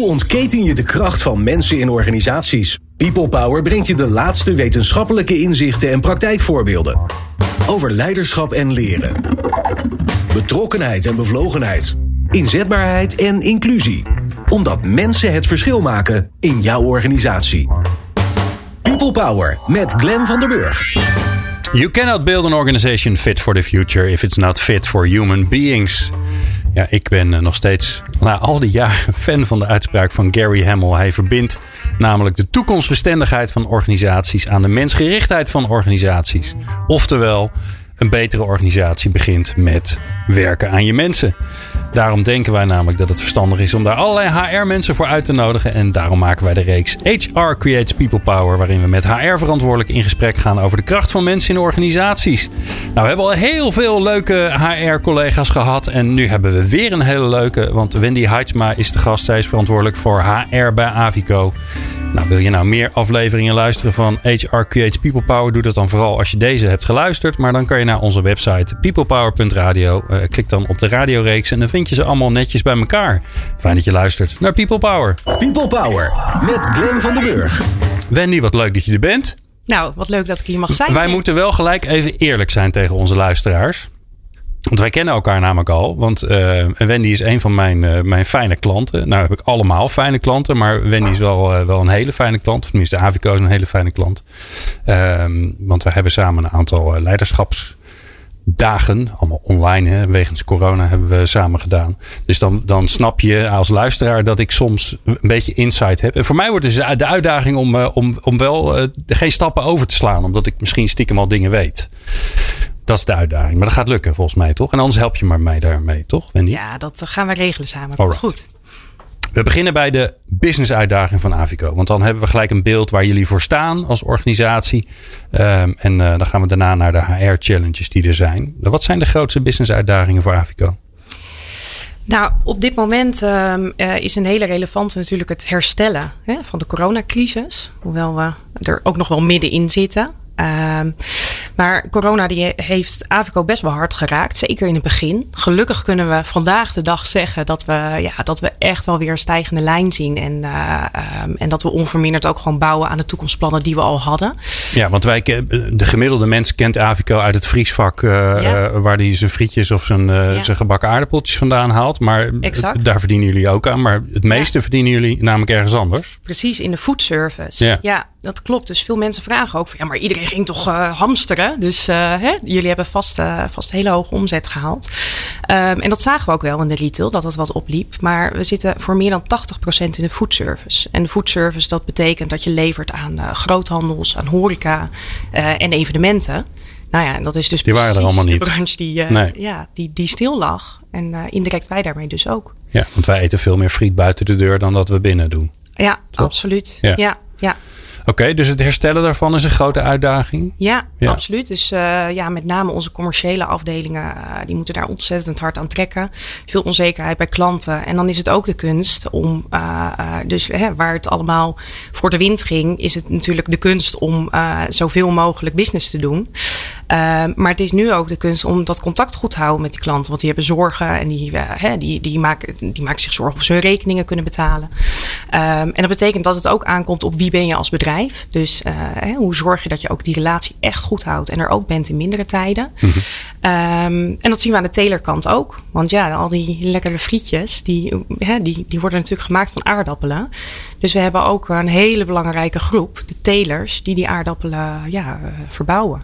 Hoe ontketen je de kracht van mensen in organisaties? People Power brengt je de laatste wetenschappelijke inzichten en praktijkvoorbeelden. Over leiderschap en leren. Betrokkenheid en bevlogenheid. Inzetbaarheid en inclusie. Omdat mensen het verschil maken in jouw organisatie. People Power met Glenn van der Burg. You cannot build an organization fit for the future if it's not fit for human beings. Ja, ik ben eh, nog steeds na al die jaren fan van de uitspraak van Gary Hamel. Hij verbindt namelijk de toekomstbestendigheid van organisaties aan de mensgerichtheid van organisaties. Oftewel, een betere organisatie begint met werken aan je mensen. Daarom denken wij namelijk dat het verstandig is om daar allerlei HR-mensen voor uit te nodigen. En daarom maken wij de reeks HR Creates People Power, waarin we met HR-verantwoordelijken in gesprek gaan over de kracht van mensen in organisaties. Nou, we hebben al heel veel leuke HR-collega's gehad. En nu hebben we weer een hele leuke, want Wendy Heidsma is de gast. Zij is verantwoordelijk voor HR bij Avico. Nou, wil je nou meer afleveringen luisteren van HR Creates People Power? Doe dat dan vooral als je deze hebt geluisterd. Maar dan kan je naar onze website peoplepower.radio. Uh, klik dan op de radioreeks en dan vind je ze allemaal netjes bij elkaar. Fijn dat je luistert naar People Power. People Power met Glenn van den Burg. Wendy, wat leuk dat je er bent. Nou, wat leuk dat ik hier mag zijn. Wij moeten wel gelijk even eerlijk zijn tegen onze luisteraars. Want wij kennen elkaar namelijk al. Want uh, Wendy is een van mijn, uh, mijn fijne klanten. Nou heb ik allemaal fijne klanten. Maar Wendy is wel, uh, wel een hele fijne klant. Of tenminste, Avico is een hele fijne klant. Ehm, want we hebben samen een aantal leiderschapsdagen. Allemaal online. Hè, wegens corona hebben we samen gedaan. Dus dan, dan snap je als luisteraar dat ik soms een beetje insight heb. En voor mij wordt dus de uitdaging om, om, om wel geen stappen over te slaan. Omdat ik misschien stiekem al dingen weet. Dat is de uitdaging. Maar dat gaat lukken volgens mij, toch? En anders help je maar mij daarmee, toch, Wendy? Ja, dat gaan we regelen samen. Komt goed. We beginnen bij de business uitdaging van Avico. Want dan hebben we gelijk een beeld waar jullie voor staan als organisatie. Um, en uh, dan gaan we daarna naar de HR challenges die er zijn. Wat zijn de grootste business uitdagingen voor Avico? Nou, op dit moment um, uh, is een hele relevante natuurlijk het herstellen hè, van de coronacrisis. Hoewel we er ook nog wel middenin zitten. Um, maar corona die heeft Avico best wel hard geraakt. Zeker in het begin. Gelukkig kunnen we vandaag de dag zeggen dat we, ja, dat we echt wel weer een stijgende lijn zien. En, uh, um, en dat we onverminderd ook gewoon bouwen aan de toekomstplannen die we al hadden. Ja, want wij, de gemiddelde mens kent Avico uit het vriesvak. Uh, ja. waar hij zijn frietjes of zijn, ja. zijn gebakken aardappeltjes vandaan haalt. Maar exact. daar verdienen jullie ook aan. Maar het meeste ja. verdienen jullie namelijk ergens anders. Precies, in de foodservice. Ja. Dat klopt. Dus veel mensen vragen ook van ja, maar iedereen ging toch hamsteren? Dus uh, hè, jullie hebben vast, uh, vast hele hoge omzet gehaald. Um, en dat zagen we ook wel in de retail, dat het wat opliep. Maar we zitten voor meer dan 80% in de foodservice. En de foodservice, dat betekent dat je levert aan groothandels, aan horeca en evenementen. Nou ja, en dat is dus die waren er allemaal de niet. branche die, nee. ja, die, die stil lag. En indirect wij daarmee dus ook. Ja, want wij eten veel meer friet buiten de deur dan dat we binnen doen. Ja, Toch? absoluut. Ja, ja. ja. Oké, okay, dus het herstellen daarvan is een grote uitdaging? Ja, ja. absoluut. Dus uh, ja, met name onze commerciële afdelingen, uh, die moeten daar ontzettend hard aan trekken. Veel onzekerheid bij klanten. En dan is het ook de kunst om, uh, dus hè, waar het allemaal voor de wind ging, is het natuurlijk de kunst om zoveel mogelijk business te doen. maar het is nu ook de kunst om dat contact goed te houden met die klanten. Want die hebben zorgen en die, hè, die, die, maken, die maken zich zorgen of ze hun rekeningen kunnen betalen. Um, en dat betekent dat het ook aankomt op wie ben je als bedrijf. Dus uh, hè, hoe zorg je dat je ook die relatie echt goed houdt en er ook bent in mindere tijden. Mm -hmm. um, en dat zien we aan de telerkant ook. Want ja, al die lekkere frietjes, die, hè, die, die worden natuurlijk gemaakt van aardappelen. Dus we hebben ook een hele belangrijke groep, de telers, die die aardappelen ja, verbouwen.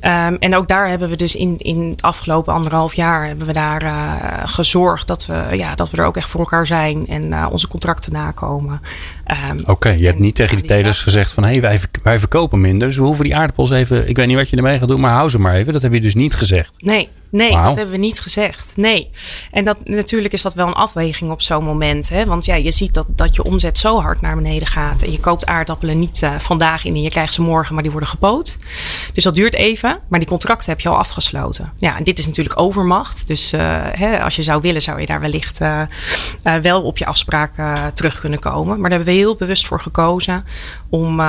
Um, en ook daar hebben we dus in, in het afgelopen anderhalf jaar hebben we daar uh, gezorgd dat we, ja, dat we er ook echt voor elkaar zijn en uh, onze contracten nakomen. Um, Oké, okay, je hebt niet tegen die telers gezegd van hé, hey, wij, wij verkopen minder. Dus we hoeven die aardappels even, ik weet niet wat je ermee gaat doen, maar hou ze maar even. Dat heb je dus niet gezegd. Nee, Nee, wow. dat hebben we niet gezegd. Nee. En dat, natuurlijk is dat wel een afweging op zo'n moment. Hè? Want ja, je ziet dat, dat je omzet zo hard naar beneden gaat. En je koopt aardappelen niet uh, vandaag in en je krijgt ze morgen, maar die worden gepoot. Dus dat duurt even. Maar die contracten heb je al afgesloten. Ja, en dit is natuurlijk overmacht. Dus uh, hè, als je zou willen, zou je daar wellicht uh, wel op je afspraak terug kunnen komen. Maar daar hebben we heel bewust voor gekozen. Om,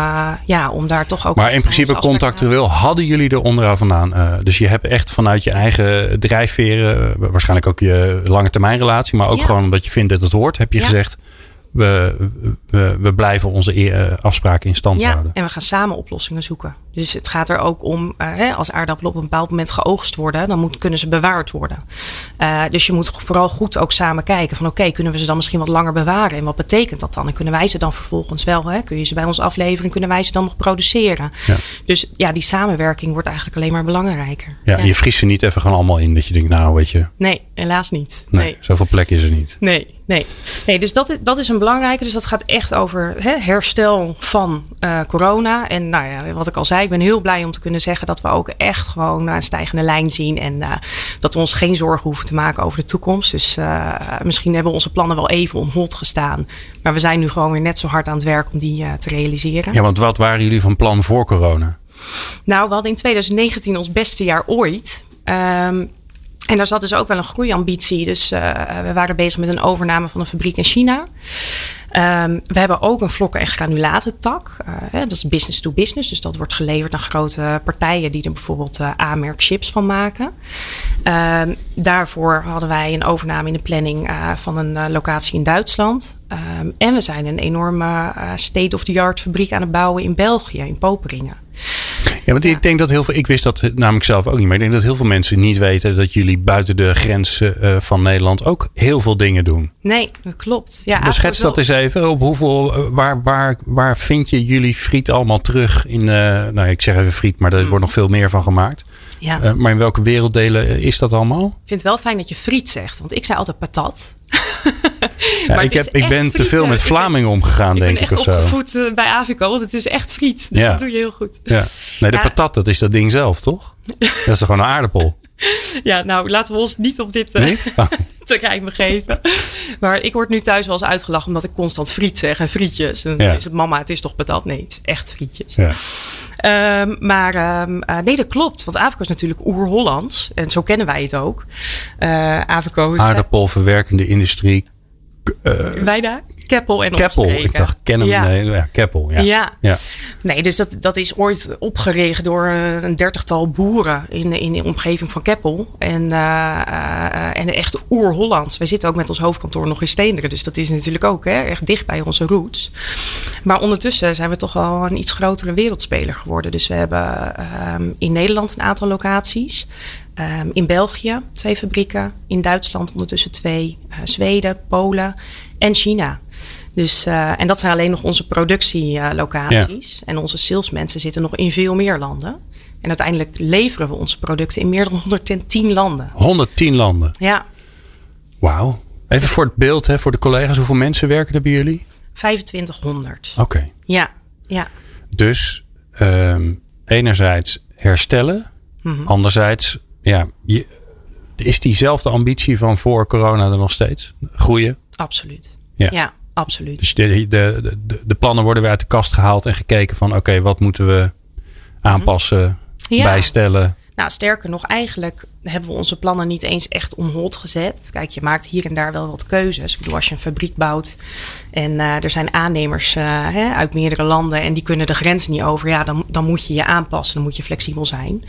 ja, om daar toch ook. Maar in principe contractueel hadden jullie er onderaan vandaan. dus je hebt echt vanuit je eigen drijfveren, waarschijnlijk ook je lange termijn relatie, maar ook ja. gewoon omdat je vindt dat het hoort, heb je ja. gezegd: we, we, we blijven onze afspraken in stand ja, houden. en we gaan samen oplossingen zoeken. Dus het gaat er ook om, hè, als aardappelen op een bepaald moment geoogst worden, dan moet, kunnen ze bewaard worden. Uh, dus je moet vooral goed ook samen kijken van oké, okay, kunnen we ze dan misschien wat langer bewaren? En wat betekent dat dan? En kunnen wij ze dan vervolgens wel, hè, kun je ze bij ons afleveren en kunnen wij ze dan nog produceren? Ja. Dus ja, die samenwerking wordt eigenlijk alleen maar belangrijker. Ja, ja. je vriest ze niet even gewoon allemaal in dat je denkt, nou weet je. Nee, helaas niet. Nee, nee. zoveel plek is er niet. Nee, nee. nee dus dat, dat is een belangrijke. Dus dat gaat echt over hè, herstel van uh, corona. En nou ja, wat ik al zei, ik ben heel blij om te kunnen zeggen dat we ook echt gewoon een stijgende lijn zien. En uh, dat we ons geen zorgen hoeven te maken over de toekomst. Dus uh, misschien hebben onze plannen wel even on hold gestaan. Maar we zijn nu gewoon weer net zo hard aan het werk om die te realiseren. Ja, want wat waren jullie van plan voor corona? Nou, we hadden in 2019 ons beste jaar ooit. Um, en daar zat dus ook wel een groeiambitie. Dus uh, we waren bezig met een overname van een fabriek in China. Um, we hebben ook een vlokken- en granulatentak. Uh, dat is business to business. Dus dat wordt geleverd aan grote partijen die er bijvoorbeeld uh, A-merk chips van maken. Um, daarvoor hadden wij een overname in de planning van een locatie in Duitsland. Um, en we zijn een enorme state-of-the-art fabriek aan het bouwen in België, in Poperingen. Ja, want ja. ik denk dat heel veel, ik wist dat namelijk zelf ook niet, maar ik denk dat heel veel mensen niet weten dat jullie buiten de grenzen uh, van Nederland ook heel veel dingen doen. Nee, dat klopt. Ja, Beschets dat eens even. Op hoeveel, waar, waar, waar vind je jullie friet allemaal terug in, uh, nou ik zeg even friet, maar er wordt nog veel meer van gemaakt. Ja. Uh, maar in welke werelddelen is dat allemaal? Ik vind het wel fijn dat je friet zegt, want ik zei altijd patat. Ja, ik, heb, ik ben te veel met Vlamingen omgegaan, ik denk ben ik. Of zo. opgevoed uh, bij Avico, want het is echt friet. Dus ja. dat doe je heel goed. Ja. Nee, de patat, dat is dat ding zelf, toch? Dat is toch gewoon een aardappel? Ja, nou laten we ons niet op dit uh, Oh. terrein begeven. Maar ik word nu thuis wel eens uitgelachen omdat ik constant friet zeg en frietjes. En Ja. is het mama, het is toch patat? Nee, het is echt frietjes. Ja. Ehm, maar ehm, eh, nee, dat klopt. Want Avico is natuurlijk oer-Hollands. En zo kennen wij het ook. Eh Avico is Aardappelverwerkende industrie. Eh, wij daar. Keppel en Keppel. omstreken. Ik dacht kennen Ja. Nee, ja, Keppel. Ja. Ja. Ja. Nee, dus dat, dat is ooit opgericht door eh, een dertigtal boeren in, in de omgeving van Keppel. En, eh, en echt oer-Hollands. Wij zitten ook met ons hoofdkantoor nog in Steenderen. Dus dat is natuurlijk ook hè, echt dicht bij onze roots. Maar ondertussen zijn we toch wel een iets grotere wereldspeler geworden. Dus we hebben ehm, in Nederland een aantal locaties. Ehm, in België twee fabrieken. In Duitsland ondertussen twee. eh, Zweden, Polen en China. Dus, eh, en dat zijn alleen nog onze productielocaties. En onze salesmensen zitten nog in veel meer landen. En uiteindelijk leveren we onze producten in meer dan 110 landen. 110 landen. Ja, Wauw. Even voor het beeld, hè, voor de collega's. Hoeveel mensen werken er bij jullie? 2500. Oké. Ja, ja. Dus ehm, enerzijds herstellen. Mhm. Anderzijds, ja, je, is diezelfde ambitie van voor corona er nog steeds? Groeien? absoluut. Ja. Ja, absoluut. Dus de, de, de, de plannen worden weer uit de kast gehaald en gekeken van oké, wat moeten we aanpassen, Ja. bijstellen. Nou, sterker nog, eigenlijk hebben we onze plannen niet eens echt on hold gezet. Kijk, je maakt hier en daar wel wat keuzes. Ik bedoel, als je een fabriek bouwt en eh, er zijn aannemers eh, hè, uit meerdere landen en die kunnen de grens niet over, ja, dan, dan moet je je aanpassen, dan moet je flexibel zijn.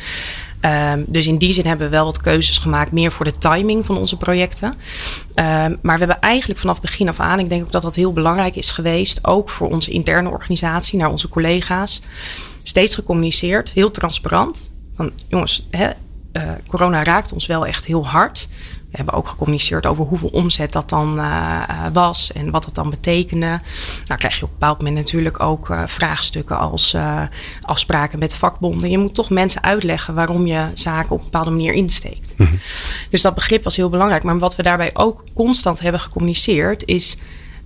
Ehm, dus in die zin hebben we wel wat keuzes gemaakt, meer voor de timing van onze projecten. Ehm, maar we hebben eigenlijk vanaf begin af aan, ik denk ook dat dat heel belangrijk is geweest, ook voor onze interne organisatie, naar onze collega's, steeds gecommuniceerd, heel transparant. Van jongens, hè, eh, corona raakt ons wel echt heel hard. We hebben ook gecommuniceerd over hoeveel omzet dat dan eh, eh, was en wat dat dan betekende. Nou krijg je op een bepaald moment natuurlijk ook eh, vraagstukken als afspraken met vakbonden. Je moet toch mensen uitleggen waarom je zaken op een bepaalde manier insteekt. Dus dat begrip was heel belangrijk. Maar wat we daarbij ook constant hebben gecommuniceerd is...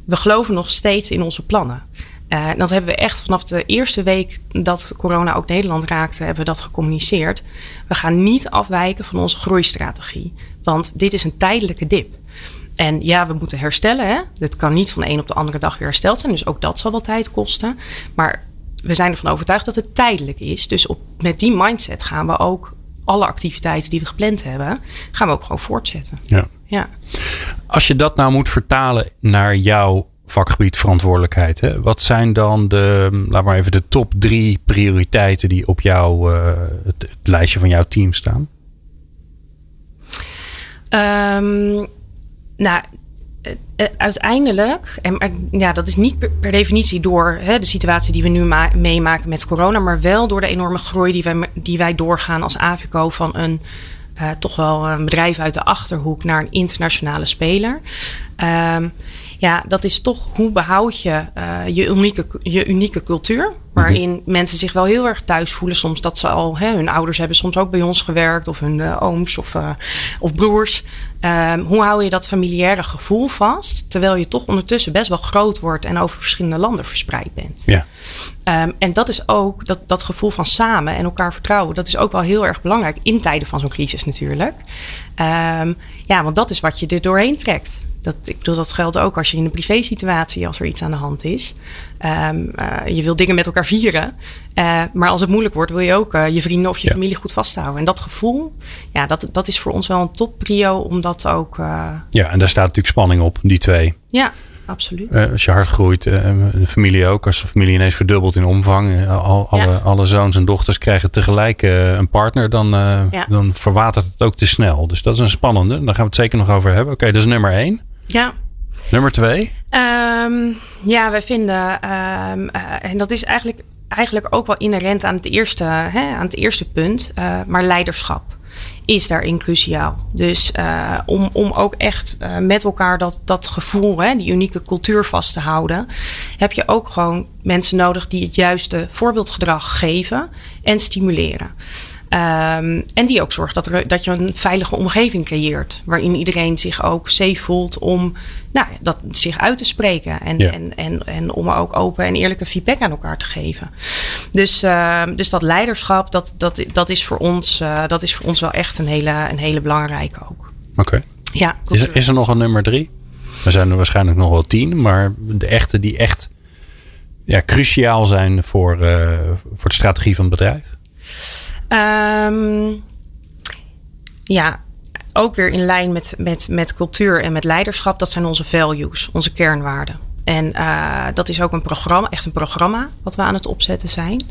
we geloven nog steeds in onze plannen. Eh, dat hebben we echt vanaf de eerste week dat corona ook Nederland raakte, hebben we dat gecommuniceerd. We gaan niet afwijken van onze groeistrategie. Want dit is een tijdelijke dip. En ja, we moeten herstellen. Hè? Dit kan niet van de een op de andere dag weer hersteld zijn. Dus ook dat zal wel tijd kosten. Maar we zijn ervan overtuigd dat het tijdelijk is. Dus op, met die mindset gaan we ook alle activiteiten die we gepland hebben, gaan we ook gewoon voortzetten. Ja. Ja. Als je dat nou moet vertalen naar jouw vakgebied verantwoordelijkheid, hè, wat zijn dan de, laat maar even de top drie prioriteiten die op jouw eh, het, het lijstje van jouw team staan? Ehm, nou, uiteindelijk, en ja, dat is niet per, definitie door hè, de situatie die we nu meemaken met corona, maar wel door de enorme groei die wij, die wij doorgaan als Avico van een uh, toch wel een bedrijf uit de achterhoek naar een internationale speler. Um, ja, dat is toch hoe behoud je uh, je, unieke, je unieke cultuur. Waarin mhm. mensen zich wel heel erg thuis voelen. Soms dat ze al, hè, hun ouders hebben soms ook bij ons gewerkt. Of hun uh, ooms of, uh, of broers. Um, hoe hou je dat familiaire gevoel vast? Terwijl je toch ondertussen best wel groot wordt en over verschillende landen verspreid bent. Ja. Um, en dat is ook, dat, dat gevoel van samen en elkaar vertrouwen. Dat is ook wel heel erg belangrijk in tijden van zo'n crisis natuurlijk. Um, ja, want dat is wat je er doorheen trekt. Dat, ik bedoel, dat geldt ook als je in een privé-situatie, als er iets aan de hand is. Um, uh, je wil dingen met elkaar vieren. Uh, maar als het moeilijk wordt, wil je ook uh, je vrienden of je ja. familie goed vasthouden. En dat gevoel, ja, dat, dat is voor ons wel een topprio, omdat ook. ja, en daar staat natuurlijk spanning op, die twee. Ja, absoluut. als je hard groeit, de familie ook. Als de familie ineens verdubbelt in omvang. Al, alle, zoons en dochters krijgen tegelijk een partner. Dan, ja. dan verwatert het ook te snel. Dus dat is een spannende. Daar gaan we het zeker nog over hebben. Oké, okay, dat is nummer één. Ja. Nummer twee? Um, ja, wij vinden, um, uh, en dat is eigenlijk, eigenlijk ook wel inherent aan het eerste, hè, aan het eerste punt, uh, maar leiderschap is daarin cruciaal. Dus uh, om, om ook echt uh, met elkaar dat, dat gevoel, hè, die unieke cultuur vast te houden, heb je ook gewoon mensen nodig die het juiste voorbeeldgedrag geven en stimuleren. Um, en die ook zorgt dat, er, dat je een veilige omgeving creëert. Waarin iedereen zich ook safe voelt om nou, dat, zich uit te spreken. En, ja. en, en, en om ook open en eerlijke feedback aan elkaar te geven. Dus, uh, dus dat leiderschap, dat, dat, dat, is voor ons, uh, dat is voor ons wel echt een hele, een hele belangrijke ook. Oké. Okay. Ja, is, er, is er nog een nummer drie? Er zijn er waarschijnlijk nog wel tien, maar de echte die echt ja, cruciaal zijn voor, uh, voor de strategie van het bedrijf? Um, ja, ook weer in lijn met, met, met cultuur en met leiderschap. Dat zijn onze values, onze kernwaarden. En uh, dat is ook een programma, echt een programma wat we aan het opzetten zijn.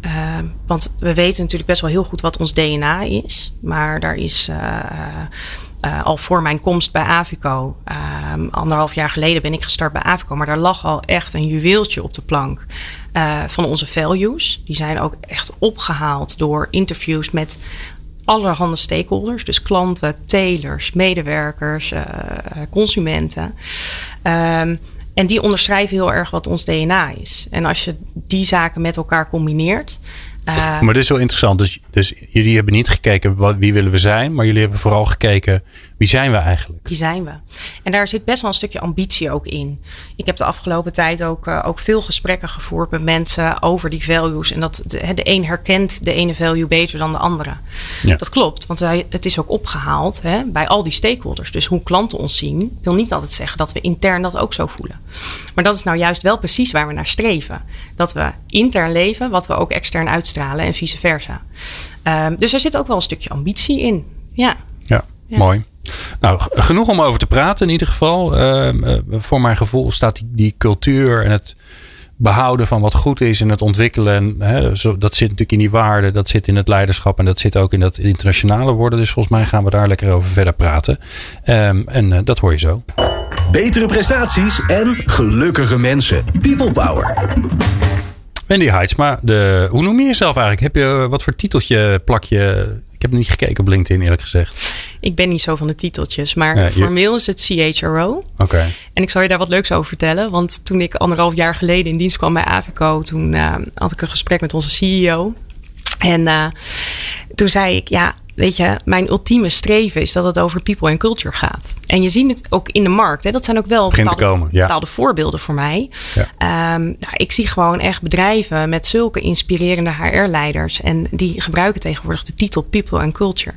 Uh, want we weten natuurlijk best wel heel goed wat ons DNA is. Maar daar is uh, al voor mijn komst bij Avico, ehm, anderhalf jaar geleden ben ik gestart bij Avico. Maar daar lag al echt een juweeltje op de plank. Uh, van onze values. Die zijn ook echt opgehaald door interviews met allerhande stakeholders. Dus klanten, telers, medewerkers, uh, consumenten. Um, en die onderschrijven heel erg wat ons DNA is. En als je die zaken met elkaar combineert. Uh, maar dit is wel interessant. Dus, dus jullie hebben niet gekeken wat, wie willen we zijn, maar jullie hebben vooral gekeken wie zijn we eigenlijk? Wie zijn we? En daar zit best wel een stukje ambitie ook in. Ik heb de afgelopen tijd ook, uh, ook veel gesprekken gevoerd met mensen over die values. En dat de, de een herkent de ene value beter dan de andere. Ja. Dat klopt, want het is ook opgehaald hè, bij al die stakeholders. Dus hoe klanten ons zien, wil niet altijd zeggen dat we intern dat ook zo voelen. Maar dat is nou juist wel precies waar we naar streven. Dat we intern leven, wat we ook extern uitstralen en vice versa. Um, dus er zit ook wel een stukje ambitie in. Ja. Ja, ja. mooi. Nou, genoeg om over te praten in ieder geval. Uh, uh, voor mijn gevoel staat die, die, cultuur en het behouden van wat goed is en het ontwikkelen. Hè, zo, dat zit natuurlijk in die waarden, dat zit in het leiderschap en dat zit ook in dat internationale worden. Dus volgens mij gaan we daar lekker over verder praten. Um, en uh, dat hoor je zo. Betere prestaties en gelukkige mensen. People Power. Wendy Heidsma, de, hoe noem je jezelf eigenlijk? Heb je wat voor titeltje plak je heb niet gekeken op LinkedIn eerlijk gezegd. Ik ben niet zo van de titeltjes, maar ja, formeel is het CHRO. Oké. Okay. En ik zal je daar wat leuks over vertellen. Want toen ik anderhalf jaar geleden in dienst kwam bij Avico, toen uh, had ik een gesprek met onze CEO. En uh, toen zei ik, ja, weet je, mijn ultieme streven is dat het over people en culture gaat. En je ziet het ook in de markt. Hè? Dat zijn ook wel bepaalde, komen, ja. bepaalde, voorbeelden voor mij. Ja. Um, nou, ik zie gewoon echt bedrijven met zulke inspirerende HR-leiders. En die gebruiken tegenwoordig de titel people and culture.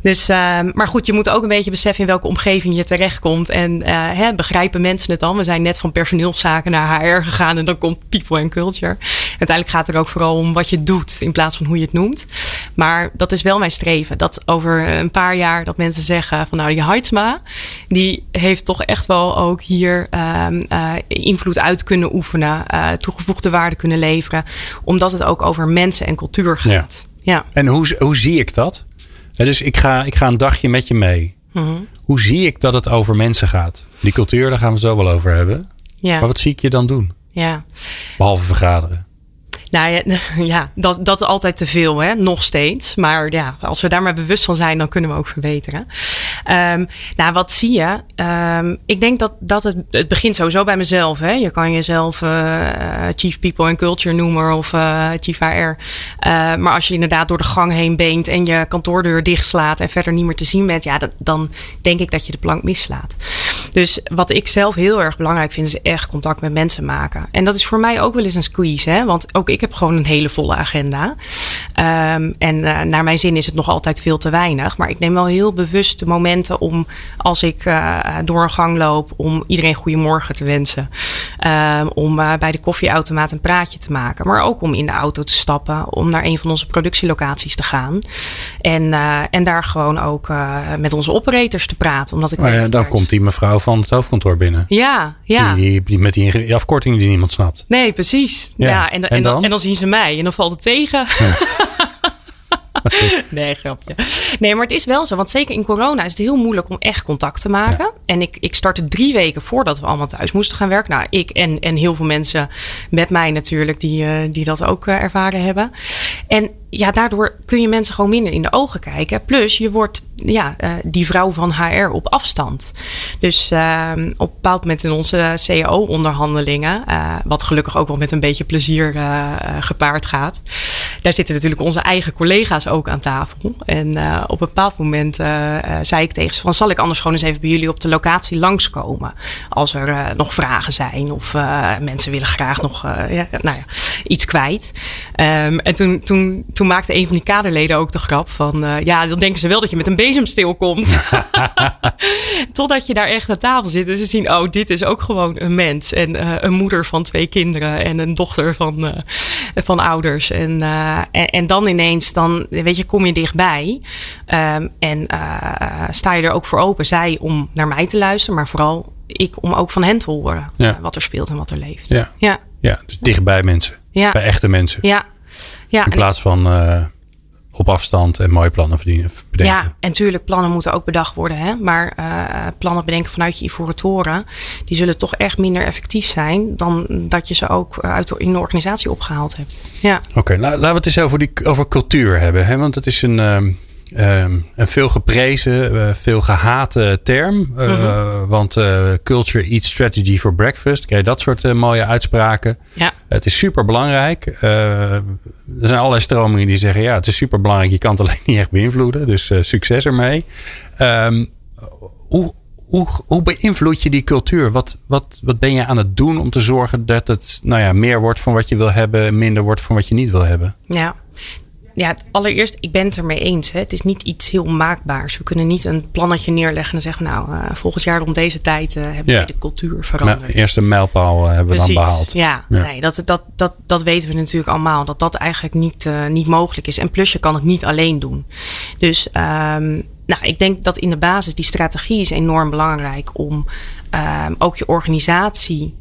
Dus, um, maar goed, je moet ook een beetje beseffen in welke omgeving je terechtkomt. En uh, hè, begrijpen mensen het dan? We zijn net van personeelszaken naar HR gegaan en dan komt people and culture. Uiteindelijk gaat het er ook vooral om wat je doet in plaats van hoe je het noemt. Maar dat is wel mijn streven. Dat over een paar jaar dat mensen zeggen van nou die Heidsma, die heeft toch echt wel ook hier um, uh, invloed uit kunnen oefenen. Uh, toegevoegde waarde kunnen leveren. Omdat het ook over mensen en cultuur gaat. Ja. ja. En hoe, hoe zie ik dat? Dus ik ga, ik ga een dagje met je mee. Mhm. Hoe zie ik dat het over mensen gaat? Die cultuur, daar gaan we het zo wel over hebben. Ja. Maar wat zie ik je dan doen? Ja. Behalve vergaderen. Nou ja, ja dat, dat is altijd te veel, hè? nog steeds. Maar ja, als we daar maar bewust van zijn, dan kunnen we ook verbeteren. Um, nou, wat zie je? Um, ik denk dat, dat het, het begint sowieso bij mezelf. Hè? Je kan jezelf uh, Chief People and Culture noemen of uh, Chief HR. Uh, maar als je inderdaad door de gang heen beent en je kantoordeur dichtslaat en verder niet meer te zien bent, ja, dat, dan denk ik dat je de plank mislaat. Dus wat ik zelf heel erg belangrijk vind, is echt contact met mensen maken. En dat is voor mij ook wel eens een squeeze, hè? want ook ik heb gewoon een hele volle agenda. En naar mijn zin is het nog altijd veel te weinig. Maar ik neem wel heel bewust de momenten om als ik uh, door een gang loop, om iedereen goedemorgen te wensen. Uh, om uh, bij de koffieautomaat een praatje te maken. Maar ook om in de auto te stappen, om naar een van onze productielocaties te gaan. En, en daar gewoon ook met onze operators te praten. Omdat ik oh ja, dan komt die mevrouw van het hoofdkantoor binnen. Ja, ja. Die, die met die afkorting die niemand snapt. Nee, precies. Ja. en, en, dan? en, dan? zien ze mij en dan valt het tegen. Ja. nee, grapje. Nee, maar het is wel zo. Want zeker in corona is het heel moeilijk om echt contact te maken. En ik, ik startte drie weken voordat we allemaal thuis moesten gaan werken. Nou, ik en, en heel veel mensen met mij natuurlijk die, uh, die dat ook uh, ervaren hebben. En ja, daardoor kun je mensen gewoon minder in de ogen kijken. Plus, je wordt ja, uh, die vrouw van HR op afstand. Dus uh, op een bepaald moment in onze CAO-onderhandelingen, uh, wat gelukkig ook wel met een beetje plezier gepaard gaat, daar zitten natuurlijk onze eigen collega's ook aan tafel. En op een bepaald moment zei ik tegen ze van, zal ik anders gewoon eens even bij jullie op de locatie langskomen? Als er nog vragen zijn of mensen willen graag nog ja, nou ja, iets kwijt. Um, en toen, toen, toen maakte een van die kaderleden ook de grap van... Ja, dan denken ze wel dat je met een bezemsteel komt. Totdat je daar echt aan tafel zit en ze zien... oh, dit is ook gewoon een mens. En een moeder van twee kinderen en een dochter van, van ouders. En, en, en, dan ineens, dan, weet je, kom je dichtbij. Um, en sta je er ook voor open. Zij om naar mij te luisteren, maar vooral ik om ook van hen te horen... Ja. wat er speelt en wat er leeft. Ja, ja. ja dus dichtbij mensen. Ja. Bij echte mensen. Ja. ja In plaats van uh, op afstand en mooie plannen verdienen, bedenken. Ja, en tuurlijk, plannen moeten ook bedacht worden. Hè? Maar uh, plannen bedenken vanuit je ivoren toren, die zullen toch echt minder effectief zijn dan dat je ze ook uit de, in de organisatie opgehaald hebt. Ja. Oké, okay, nou, laten we het eens over, die, over cultuur hebben. Hè? Want het is een. Uh, Um, een veel geprezen, uh, veel gehate term. Uh, mm -hmm. Want uh, culture eats strategy for breakfast. Kijk, dat soort mooie uitspraken. Ja. Het is super belangrijk. er zijn allerlei stromingen die zeggen: ja, het is super belangrijk. Je kan het alleen niet echt beïnvloeden. Dus succes ermee. Um, hoe, hoe, hoe beïnvloed je die cultuur? Wat, wat, wat ben je aan het doen om te zorgen dat het nou ja, meer wordt van wat je wil hebben, minder wordt van wat je niet wil hebben? Ja, ja, allereerst, ik ben het ermee eens. Hè. Het is niet iets heel maakbaars. We kunnen niet een plannetje neerleggen en zeggen... nou, uh, volgend jaar rond deze tijd uh, hebben we de cultuur veranderd. De eerste mijlpaal uh, hebben we dan behaald. Ja, ja, Nee, dat, dat, dat, dat weten we natuurlijk allemaal. Dat dat eigenlijk niet, niet mogelijk is. En plus, je kan het niet alleen doen. Dus um, nou, ik denk dat in de basis die strategie is enorm belangrijk... om um, ook je organisatie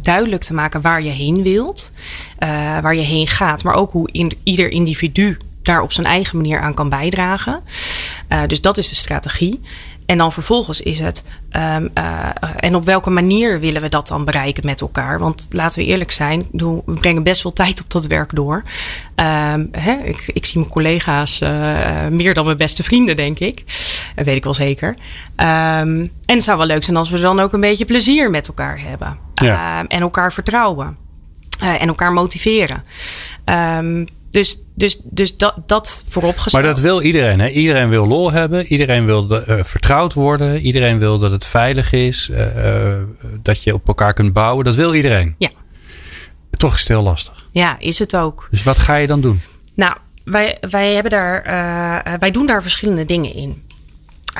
duidelijk te maken waar je heen wilt, uh, waar je heen gaat, maar ook hoe ieder individu daar op zijn eigen manier aan kan bijdragen. Uh, dus dat is de strategie. En dan vervolgens is het, um, uh, en op welke manier willen we dat dan bereiken met elkaar? Want laten we eerlijk zijn, we brengen best veel tijd op dat werk door. Um, hè, ik, ik, zie mijn collega's uh, meer dan mijn beste vrienden, denk ik. Dat weet ik wel zeker. Um, en het zou wel leuk zijn als we dan ook een beetje plezier met elkaar hebben. Ja. en elkaar vertrouwen. En elkaar motiveren. Dus, dus, dus dat, dat vooropgesteld. Maar dat wil iedereen. Hè? Iedereen wil lol hebben. Iedereen wil de, uh, vertrouwd worden. Iedereen wil dat het veilig is. Uh, uh, dat je op elkaar kunt bouwen. Dat wil iedereen. Ja. Toch is het heel lastig. Ja, is het ook. Dus wat ga je dan doen? Nou, wij, wij, hebben daar, wij doen daar verschillende dingen in.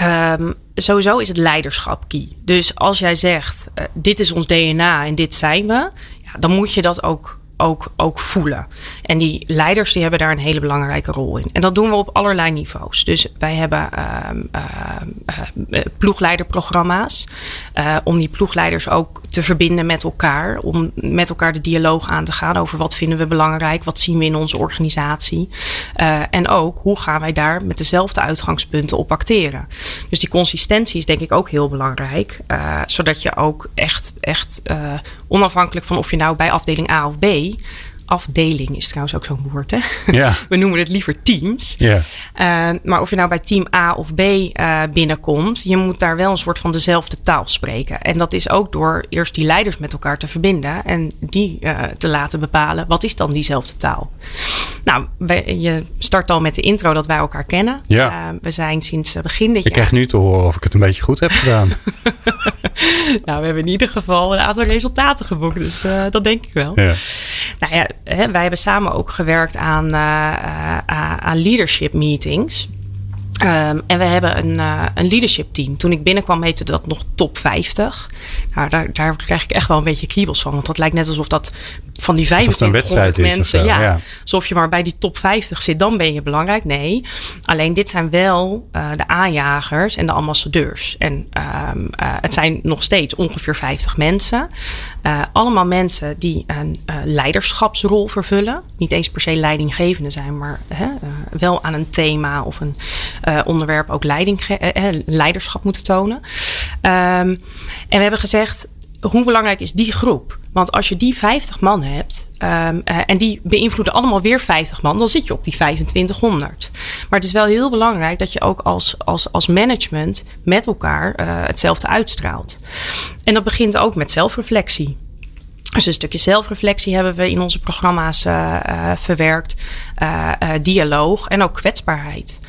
Um, sowieso is het leiderschap key. Dus als jij zegt, dit is ons DNA en dit zijn we. Ja, dan moet je dat ook ook, ook voelen. En die leiders die hebben daar een hele belangrijke rol in. En dat doen we op allerlei niveaus. Dus wij hebben uh, uh, ploegleiderprogramma's. om die ploegleiders ook te verbinden met elkaar. Om met elkaar de dialoog aan te gaan over wat vinden we belangrijk. Wat zien we in onze organisatie. en ook hoe gaan wij daar met dezelfde uitgangspunten op acteren. Dus die consistentie is denk ik ook heel belangrijk. zodat je ook echt, echt onafhankelijk van of je nou bij afdeling A of B pays afdeling is trouwens ook zo'n woord. Hè? Ja. We noemen het liever teams. Ja. Uh, maar of je nou bij team A of B uh, binnenkomt, je moet daar wel een soort van dezelfde taal spreken. En dat is ook door eerst die leiders met elkaar te verbinden en die uh, te laten bepalen wat is dan diezelfde taal. Nou, wij, je start al met de intro dat wij elkaar kennen. Ja. we zijn sinds begin dit jaar. Ik krijg nu te horen of ik het een beetje goed heb gedaan. nou, we hebben in ieder geval een aantal resultaten geboekt, dus dat denk ik wel. Ja. Nou ja, wij hebben samen ook gewerkt aan, uh, aan leadership meetings. Um, en we hebben een, uh, een leadership team. Toen ik binnenkwam heette dat nog top 50. Nou, daar, daar krijg ik echt wel een beetje kriebels van. Want dat lijkt net alsof dat van die 2500 mensen. ja, ja, alsof je maar bij die top 50 zit, dan ben je belangrijk. Nee, alleen dit zijn wel uh, de aanjagers en de ambassadeurs. En um, uh, het zijn nog steeds ongeveer 50 mensen. Allemaal mensen die een leiderschapsrol vervullen. Niet eens per se leidinggevende zijn, maar wel aan een thema of een onderwerp ook leiding, leiderschap moeten tonen. Um, en we hebben gezegd, hoe belangrijk is die groep? Want als je die 50 man hebt uh, en die beïnvloeden allemaal weer 50 man, dan zit je op die 2500. Maar het is wel heel belangrijk dat je ook als, als, als management met elkaar hetzelfde uitstraalt. En dat begint ook met zelfreflectie. Dus een stukje zelfreflectie hebben we in onze programma's verwerkt. dialoog en ook kwetsbaarheid.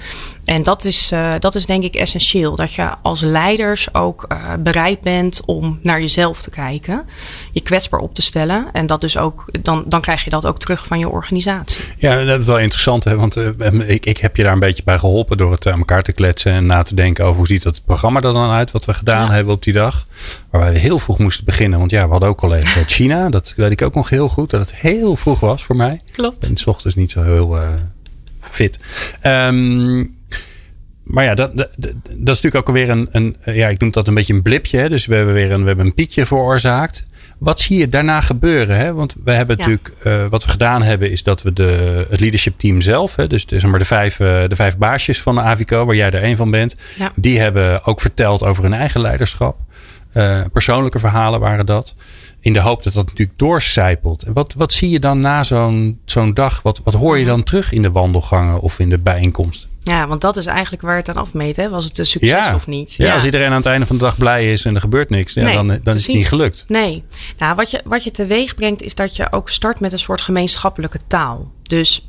En dat is, uh, dat is denk ik essentieel. Dat je als leiders ook uh, bereid bent om naar jezelf te kijken. Je kwetsbaar op te stellen. En dat dus ook, dan, dan krijg je dat ook terug van je organisatie. Ja, dat is wel interessant. Hè? Want uh, ik, ik heb je daar een beetje bij geholpen door het aan elkaar te kletsen. En na te denken over hoe ziet dat programma er dan uit. Wat we gedaan ja. hebben op die dag. Waar wij heel vroeg moesten beginnen. Want ja, we hadden ook al even China. Dat weet ik ook nog heel goed. Dat het heel vroeg was voor mij. Klopt. En s ochtends niet zo heel fit. Um, maar ja, dat, dat, dat, is natuurlijk ook alweer een, een, ja, ik noem dat een beetje een blipje. Hè? Dus we hebben weer een, we hebben een piekje veroorzaakt. Wat zie je daarna gebeuren? Hè? Want we hebben ja. natuurlijk, uh, wat we gedaan hebben, is dat we de, het leadership team zelf, hè, dus de, zeg maar de, vijf, uh, de vijf baasjes van de Avico, waar jij er een van bent, ja. die hebben ook verteld over hun eigen leiderschap. Uh, persoonlijke verhalen waren dat. In de hoop dat dat natuurlijk doorcijpelt. En wat, wat zie je dan na zo'n zo'n dag? Wat, wat hoor je dan terug in de wandelgangen of in de bijeenkomsten? Ja, want dat is eigenlijk waar het aan afmeet. Hè? Was het een succes ja. of niet? Ja, ja, als iedereen aan het einde van de dag blij is en er gebeurt niks, ja, nee, dan, dan is het niet gelukt. Nee. Nou, wat je, wat je teweeg brengt is dat je ook start met een soort gemeenschappelijke taal. Dus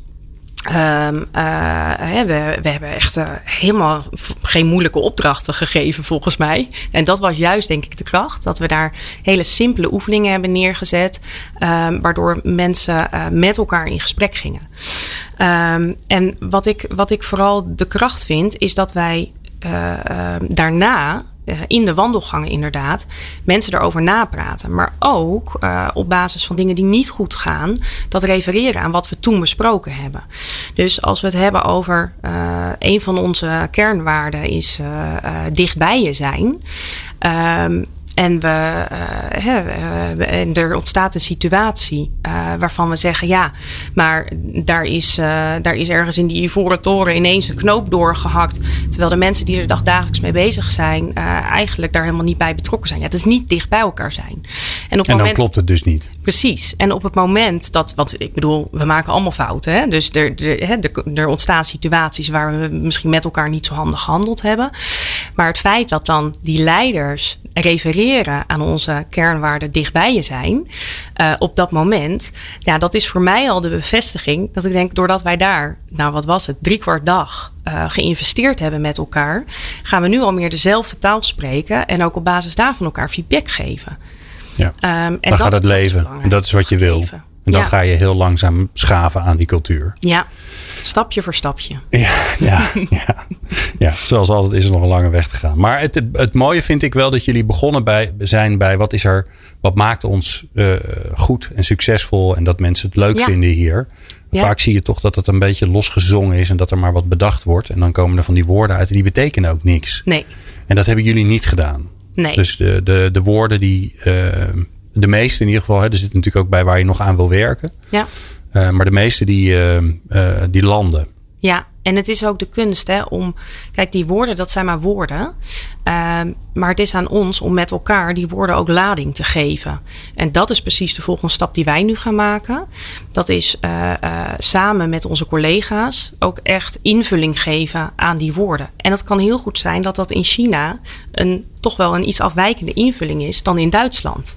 Um, uh, we, we, hebben echt uh, helemaal geen moeilijke opdrachten gegeven, volgens mij. En dat was juist, denk ik, de kracht. Dat we daar hele simpele oefeningen hebben neergezet. Um, waardoor mensen uh, met elkaar in gesprek gingen. Um, en wat ik, wat ik vooral de kracht vind, is dat wij daarna in de wandelgangen inderdaad mensen erover napraten. Maar ook uh, op basis van dingen die niet goed gaan, dat refereren aan wat we toen besproken hebben. Dus als we het hebben over uh, een van onze kernwaarden is dichtbij je zijn. Um, en, we, uh, en er ontstaat een situatie uh, waarvan we zeggen: ja, maar daar is, uh, daar is ergens in die Ivoren Toren ineens een knoop doorgehakt. Terwijl de mensen die er dag dagelijks mee bezig zijn, eigenlijk daar helemaal niet bij betrokken zijn. Ja, het is niet dicht bij elkaar zijn. En, op en dan moment, klopt het dus niet. Precies. En op het moment dat, want ik bedoel, we maken allemaal fouten. Hè? Dus er, er, er ontstaan situaties waar we misschien met elkaar niet zo handig gehandeld hebben. Maar het feit dat dan die leiders refereren aan onze kernwaarden dichtbij je zijn, uh, op dat moment, ja, dat is voor mij al de bevestiging dat ik denk, doordat wij daar, nou wat was het, drie kwart dag uh, geïnvesteerd hebben met elkaar, gaan we nu al meer dezelfde taal spreken en ook op basis daarvan elkaar feedback geven. Ja, um, en dan gaat het leven. En dat is wat je wil. En dan Ja. ga je heel langzaam schaven aan die cultuur. Ja, stapje voor stapje. Ja, ja, ja, ja. Zoals altijd is er nog een lange weg te gaan. Maar het, het, het mooie vind ik wel dat jullie begonnen bij, zijn bij wat is er, wat maakt ons eh, goed en succesvol en dat mensen het leuk Ja. vinden hier. Ja. Vaak zie je toch dat het een beetje losgezongen is en dat er maar wat bedacht wordt. En dan komen er van die woorden uit en die betekenen ook niks. Nee, En dat hebben jullie niet gedaan. nee. Dus de, de, de woorden die, eh, de meeste in ieder geval, hè, er zit natuurlijk ook bij waar je nog aan wil werken. ja. Eh, maar de meeste die, eh, eh, die landen. Ja, en het is ook de kunst hè, om. Kijk, die woorden, dat zijn maar woorden. Ehm, maar het is aan ons om met elkaar die woorden ook lading te geven. En dat is precies de volgende stap die wij nu gaan maken. Dat is samen met onze collega's ook echt invulling geven aan die woorden. En het kan heel goed zijn dat dat in China een, toch wel een iets afwijkende invulling is dan in Duitsland.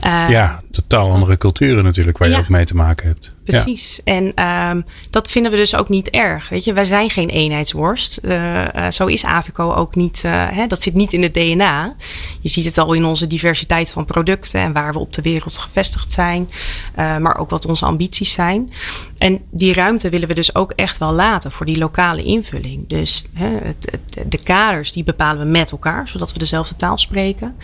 Eh, ja, totaal andere culturen natuurlijk waar je ook mee te maken hebt. Ja. Precies. En ehm, dat vinden we dus ook niet erg. Weet je, wij zijn geen eenheidsworst. Eh, eh, zo is Avico ook niet. hè, dat zit niet in het DNA. Je ziet het al in onze diversiteit van producten en waar we op de wereld gevestigd zijn. maar ook wat onze ambities zijn. En die ruimte willen we dus ook echt wel laten voor die lokale invulling. Dus hè, het, het- de kaders die bepalen we met elkaar, zodat we dezelfde taal spreken.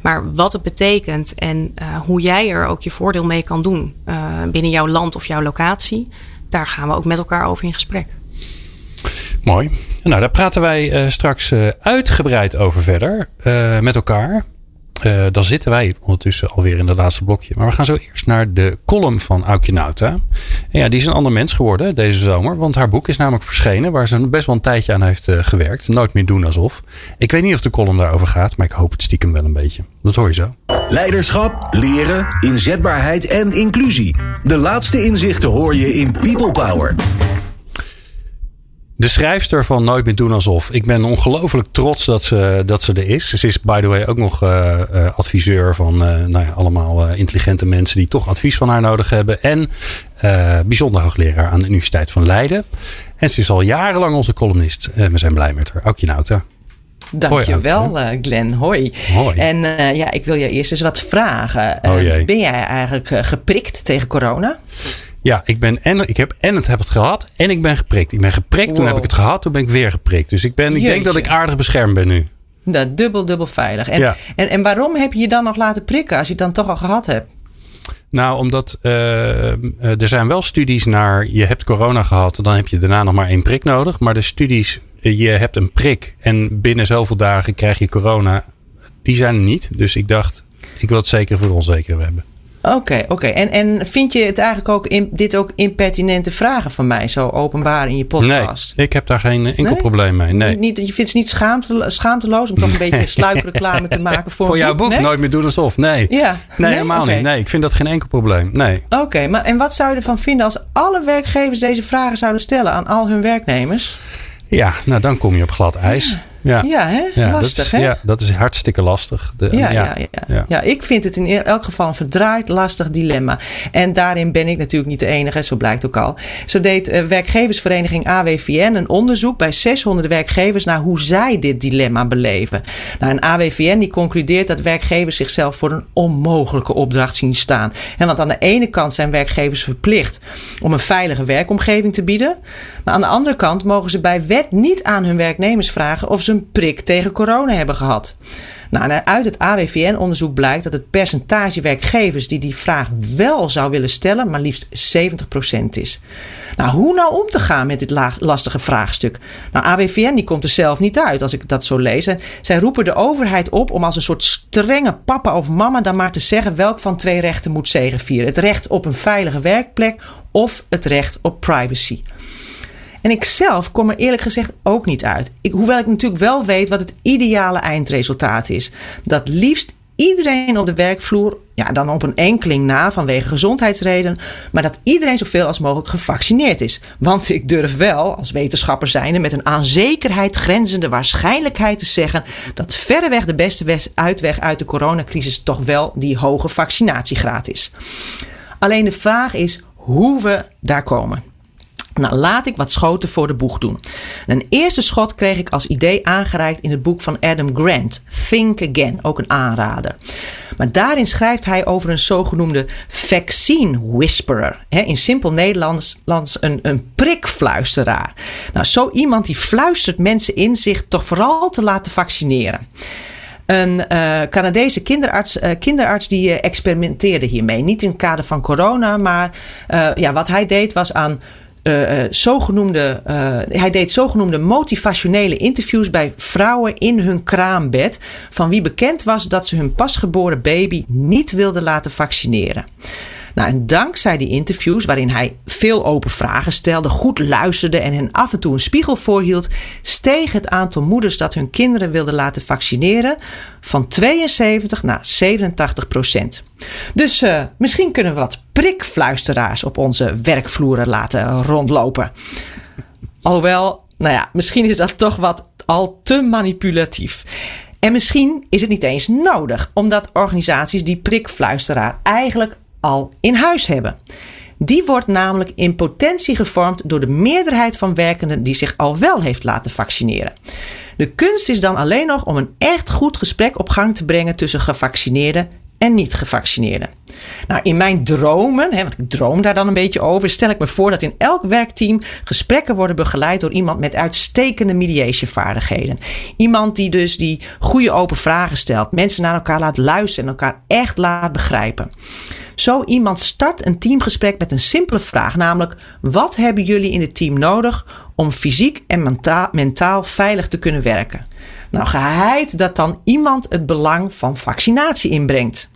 Maar wat het betekent en eh, hoe jij er ook je voordeel mee kan doen eh, binnen jouw land of jouw locatie, daar gaan we ook met elkaar over in gesprek. Mooi. Nou, daar praten wij eh, straks uitgebreid over verder met elkaar. Eh, dan zitten wij ondertussen alweer in het laatste blokje. Maar we gaan zo eerst naar de column van Aukje Nauta. En ja, die is een ander mens geworden deze zomer. Want haar boek is namelijk verschenen. Waar ze best wel een tijdje aan heeft eh, gewerkt. Nooit meer doen alsof. Ik weet niet of de column daarover gaat. Maar ik hoop het stiekem wel een beetje. Dat hoor je zo. Leiderschap, leren, inzetbaarheid en inclusie. De laatste inzichten hoor je in People Power. De schrijfster van Nooit meer doen alsof. Ik ben ongelooflijk trots dat ze, dat ze er is. Ze is by the way ook nog eh, eh, adviseur van eh, nou ja, allemaal intelligente mensen die toch advies van haar nodig hebben. En bijzonder hoogleraar aan de Universiteit van Leiden. En ze is al jarenlang onze columnist. We zijn blij met haar. Aukje Nauta. Dankjewel, eh Glenn. Hoi. Hoi. En ja, ik wil je eerst eens wat vragen. Oh jee. ben jij eigenlijk geprikt tegen corona? Ja, ik, ben en, ik heb en het, heb het gehad en ik ben geprikt. Ik ben geprikt, toen heb ik het gehad, toen ben ik weer geprikt. Dus ik, ben, ik denk dat ik aardig beschermd ben nu. Dat dubbel, dubbel veilig. En, Ja. en, en waarom heb je je dan nog laten prikken als je het dan toch al gehad hebt? Nou, omdat eh, eh, er zijn wel studies naar je hebt corona gehad, dan heb je daarna nog maar één prik nodig. Maar de studies, eh, je hebt een prik en binnen zoveel dagen krijg je corona, die zijn er niet. Dus ik dacht, ik wil het zeker voor de onzekere hebben. Oké, oké. En, en vind je het eigenlijk ook in, dit ook impertinente vragen van mij, zo openbaar in je podcast? Nee, ik heb daar geen enkel Nee? probleem mee. Nee. Niet, je vindt het niet schaamte, schaamteloos om toch een beetje sluipreclame te maken voor, Voor jouw boek, Nee? nooit meer doen alsof. Nee. Ja. Nee, helemaal Oké. niet. Nee, ik vind dat geen enkel probleem. Nee. Oké, maar en wat zou je ervan vinden als alle werkgevers deze vragen zouden stellen aan al hun werknemers? Ja, nou dan kom je op glad ijs. Ja, Ja, hè? Ja, Lastig, dat is, hè? Ja, dat is hartstikke lastig. De- Ja, ja, ja, ja. ik vind het in e- elk geval een verdraaid lastig dilemma. En daarin ben ik natuurlijk niet de enige, zo blijkt ook al. Zo deed eh, werkgeversvereniging AWVN een onderzoek bij 600 werkgevers naar hoe zij dit dilemma beleven. Nou, en AWVN die concludeert dat werkgevers zichzelf voor een onmogelijke opdracht zien staan. En want aan de ene kant zijn werkgevers verplicht om een veilige werkomgeving te bieden. Maar aan de andere kant mogen ze bij wet niet aan hun werknemers vragen of ze een prik tegen corona hebben gehad. Nou, uit het AWVN-onderzoek blijkt dat het percentage werkgevers die die vraag wel zou willen stellen, maar liefst 70% is. Nou, hoe nou om te gaan met dit la- lastige vraagstuk? Nou, AWVN die komt er zelf niet uit als ik dat zo lees. En zij roepen de overheid op om als een soort strenge papa of mama dan maar te zeggen welk van twee rechten moet zegenvieren. Het recht op een veilige werkplek of het recht op privacy. En ik zelf kom er eerlijk gezegd ook niet uit. Ik, hoewel ik natuurlijk wel weet wat het ideale eindresultaat is. Dat liefst iedereen op de werkvloer, ja, dan op een enkeling na vanwege gezondheidsredenen, maar dat iedereen zoveel als mogelijk gevaccineerd is. Want ik durf wel, als wetenschapper zijnde, met een aan zekerheid grenzende waarschijnlijkheid te zeggen dat verreweg de beste uitweg uit de coronacrisis toch wel die hoge vaccinatiegraad is. Alleen de vraag is hoe we daar komen. Nou, laat ik wat schoten voor de boeg doen. Een eerste schot kreeg ik als idee aangereikt in het boek van Adam Grant, Think Again, ook een aanrader. Maar daarin schrijft hij over een zogenoemde vaccine whisperer. in simpel Nederlands een, een prikfluisteraar. Nou, zo iemand die fluistert mensen in zich toch vooral te laten vaccineren. Een uh, Canadese kinderarts, uh, kinderarts die uh, experimenteerde hiermee. Niet in het kader van corona, maar ja, wat hij deed was aan uh, zogenoemde, uh, hij deed zogenoemde motivationele interviews bij vrouwen in hun kraambed. van wie bekend was dat ze hun pasgeboren baby niet wilden laten vaccineren. Nou, en dankzij die interviews, waarin hij veel open vragen stelde, goed luisterde en hen af en toe een spiegel voorhield, steeg het aantal moeders dat hun kinderen wilden laten vaccineren van 72 naar 87 procent. Dus misschien kunnen we wat prikfluisteraars op onze werkvloeren laten rondlopen. Alhoewel, nou ja, misschien is dat toch wat al te manipulatief. En misschien is het niet eens nodig, omdat organisaties die prikfluisteraar eigenlijk al in huis hebben. Die wordt namelijk in potentie gevormd door de meerderheid van werkenden die zich al wel heeft laten vaccineren. De kunst is dan alleen nog om een echt goed gesprek op gang te brengen tussen gevaccineerden en niet-gevaccineerden. Nou, in mijn dromen, hè, want ik droom daar dan een beetje over, stel ik me voor dat in elk werkteam gesprekken worden begeleid door iemand met uitstekende mediation-vaardigheden. Iemand die dus die goede open vragen stelt, mensen naar elkaar laat luisteren en elkaar echt laat begrijpen. Zo iemand start een teamgesprek met een simpele vraag, namelijk: wat hebben jullie in het team nodig om fysiek en mentaal veilig te kunnen werken? Nou, geheid dat dan iemand het belang van vaccinatie inbrengt.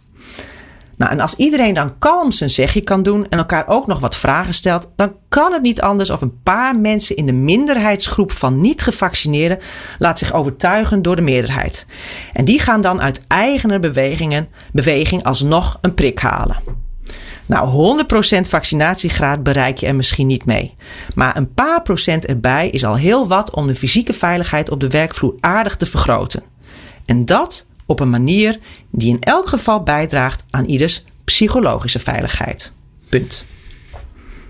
Nou, en als iedereen dan kalm zijn zegje kan doen en elkaar ook nog wat vragen stelt, dan kan het niet anders of een paar mensen in de minderheidsgroep van niet-gevaccineerden laat zich overtuigen door de meerderheid. En die gaan dan uit eigen bewegingen, beweging alsnog een prik halen. Nou, 100% vaccinatiegraad bereik je er misschien niet mee. Maar een paar procent erbij is al heel wat om de fysieke veiligheid op de werkvloer aardig te vergroten. En dat op een manier die in elk geval bijdraagt aan ieders psychologische veiligheid. Punt.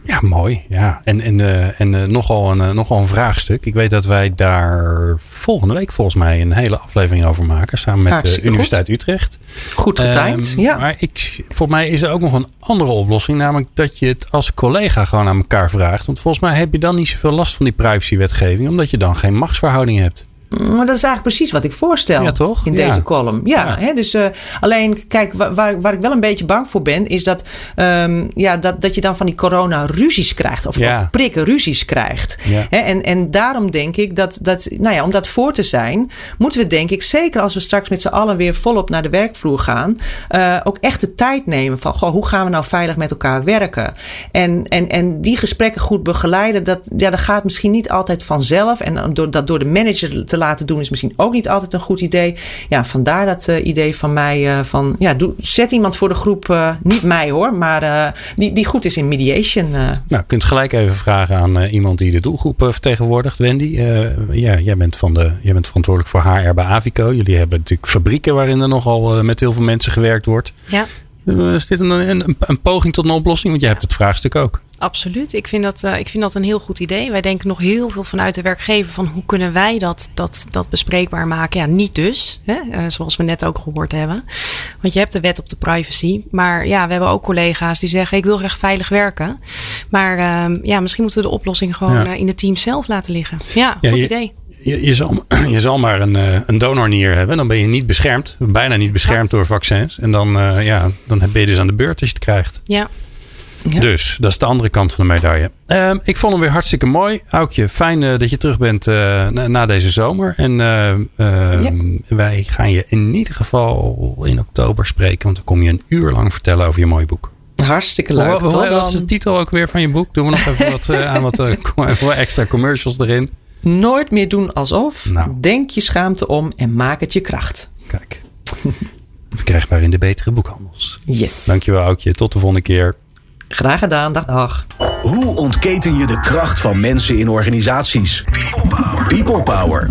Ja, mooi. Ja. En, en, uh, en uh, nogal, een, uh, nogal een vraagstuk. Ik weet dat wij daar volgende week volgens mij een hele aflevering over maken. Samen met de Universiteit goed. Utrecht. Goed getimed, um, ja. Maar ik, volgens mij is er ook nog een andere oplossing. Namelijk dat je het als collega gewoon aan elkaar vraagt. Want volgens mij heb je dan niet zoveel last van die privacywetgeving. Omdat je dan geen machtsverhouding hebt. Maar dat is eigenlijk precies wat ik voorstel ja, toch? in deze column. Ja, ja. Hè, dus uh, alleen, kijk, waar, waar ik wel een beetje bang voor ben, is dat, um, ja, dat, dat je dan van die corona-ruzies krijgt. Of, of prikken-ruzies krijgt. Hè, en, en daarom denk ik dat, dat, nou ja, om dat voor te zijn, moeten we denk ik, zeker als we straks met z'n allen weer volop naar de werkvloer gaan, uh, ook echt de tijd nemen van, goh, hoe gaan we nou veilig met elkaar werken? En, en, en die gesprekken goed begeleiden, dat, ja, dat gaat misschien niet altijd vanzelf. En door, dat door de manager te laten doen is misschien ook niet altijd een goed idee. Ja, vandaar dat uh, idee van mij uh, van ja, doe, zet iemand voor de groep, uh, niet mij hoor, maar die, die goed is in mediation. Nou, je kunt gelijk even vragen aan iemand die de doelgroep vertegenwoordigt. Wendy, ja, jij, bent van de, jij bent verantwoordelijk voor HR bij Avico. Jullie hebben natuurlijk fabrieken waarin er nogal met heel veel mensen gewerkt wordt. Ja. Is dit een, een, een, poging tot een oplossing? Want je hebt het vraagstuk ook. Absoluut. Ik vind, dat, uh, ik vind dat een heel goed idee. Wij denken nog heel veel vanuit de werkgever van hoe kunnen wij dat, dat, dat bespreekbaar maken. Ja, niet dus, hè? Uh, zoals we net ook gehoord hebben. Want je hebt de wet op de privacy. Maar ja, we hebben ook collega's die zeggen ik wil graag veilig werken. Maar uh, ja, misschien moeten we de oplossing gewoon ja. in het team zelf laten liggen. Ja, ja goed je, idee. Je, je, zal, je zal maar een, een donornier hebben. Dan ben je niet beschermd. Bijna niet beschermd door vaccins. En dan, ja, dan ben je dus aan de beurt als je het krijgt. Ja. Ja. Dus dat is de andere kant van de medaille. Uh, ik vond hem weer hartstikke mooi. Aukje, fijn uh, dat je terug bent na, na, deze zomer. En ja. wij gaan je in ieder geval in oktober spreken. Want dan kom je een uur lang vertellen over je mooie boek. Hartstikke leuk. Wat, wat is de titel ook weer van je boek? Doen we nog even wat, aan wat extra commercials erin. Nooit meer doen alsof. Nou. Denk je schaamte om en maak het je kracht. Kijk. Verkrijgbaar in de betere boekhandels. Yes. Dankjewel Aukje. Tot de volgende keer. Graag gedaan, dag dag. Hoe ontketen je de kracht van mensen in organisaties? People Power. People Power.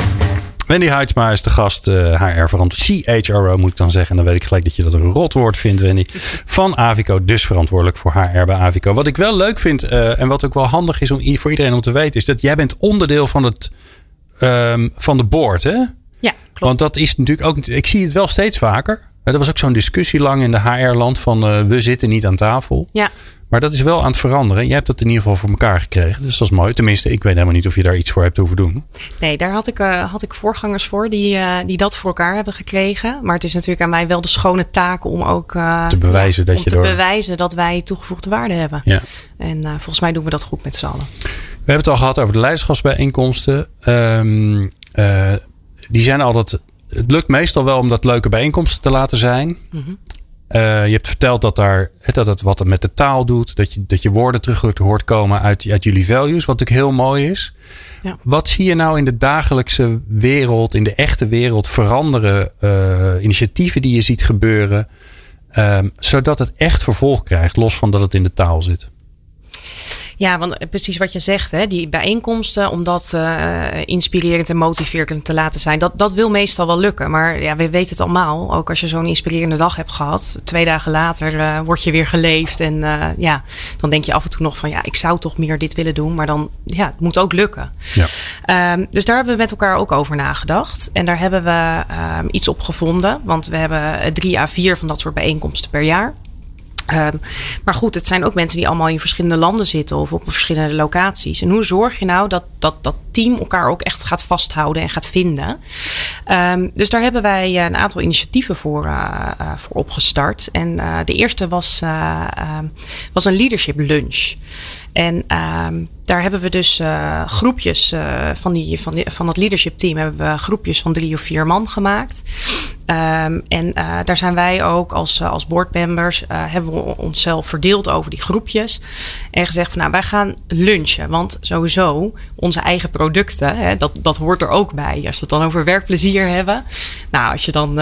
Wendy Heidsma is de gast, uh, HR-verantwoordelijk, CHRO moet ik dan zeggen. En dan weet ik gelijk dat je dat een rotwoord vindt, Wendy. Van Avico, dus verantwoordelijk voor HR bij Avico. Wat ik wel leuk vind uh, en wat ook wel handig is om, voor iedereen om te weten, is dat jij bent onderdeel van, het, um, van de board, hè? Ja, klopt. Want dat is natuurlijk ook, ik zie het wel steeds vaker. Er was ook zo'n discussie lang in de HR-land van uh, we zitten niet aan tafel. Ja. Maar dat is wel aan het veranderen. Jij hebt dat in ieder geval voor elkaar gekregen. Dus dat is mooi. Tenminste, ik weet helemaal niet of je daar iets voor hebt hoeven doen. Nee, daar had ik, uh, had ik voorgangers voor die, uh, die dat voor elkaar hebben gekregen. Maar het is natuurlijk aan mij wel de schone taak om ook uh, te bewijzen, dat, om je te door... bewijzen dat wij toegevoegde waarde hebben. Ja. En volgens mij doen we dat goed met z'n allen. We hebben het al gehad over de leiderschapsbijeenkomsten. Um, die zijn altijd. Het lukt meestal wel om dat leuke bijeenkomsten te laten zijn. Mm -hmm. Uh, je hebt verteld dat, daar, dat het wat het met de taal doet. Dat je, dat je woorden terug hoort komen uit, uit jullie values. Wat natuurlijk heel mooi is. Ja. Wat zie je nou in de dagelijkse wereld, in de echte wereld veranderen? Uh, initiatieven die je ziet gebeuren. Um, zodat het echt vervolg krijgt. Los van dat het in de taal zit. Ja, want precies wat je zegt, hè, die bijeenkomsten, om dat uh, inspirerend en motiverend te laten zijn, dat, dat wil meestal wel lukken. Maar ja, we weten het allemaal. Ook als je zo'n inspirerende dag hebt gehad, twee dagen later uh, word je weer geleefd. En uh, ja, dan denk je af en toe nog van ja, ik zou toch meer dit willen doen. Maar dan, ja, het moet ook lukken. Ja. Um, dus daar hebben we met elkaar ook over nagedacht. En daar hebben we um, iets op gevonden. Want we hebben drie à vier van dat soort bijeenkomsten per jaar. Um, maar goed, het zijn ook mensen die allemaal in verschillende landen zitten of op verschillende locaties. En hoe zorg je nou dat dat, dat team elkaar ook echt gaat vasthouden en gaat vinden? Um, dus daar hebben wij een aantal initiatieven voor, uh, uh, voor opgestart. En de eerste was, was een leadership lunch. En daar hebben we dus groepjes van, die, van, van het leadership team hebben we groepjes van drie of vier man gemaakt. Um, en uh, daar zijn wij ook als, als boardmembers hebben we onszelf verdeeld over die groepjes. En gezegd van nou wij gaan lunchen. Want sowieso onze eigen producten, hè, dat, dat hoort er ook bij. Als we het dan over werkplezier hebben. Nou als je dan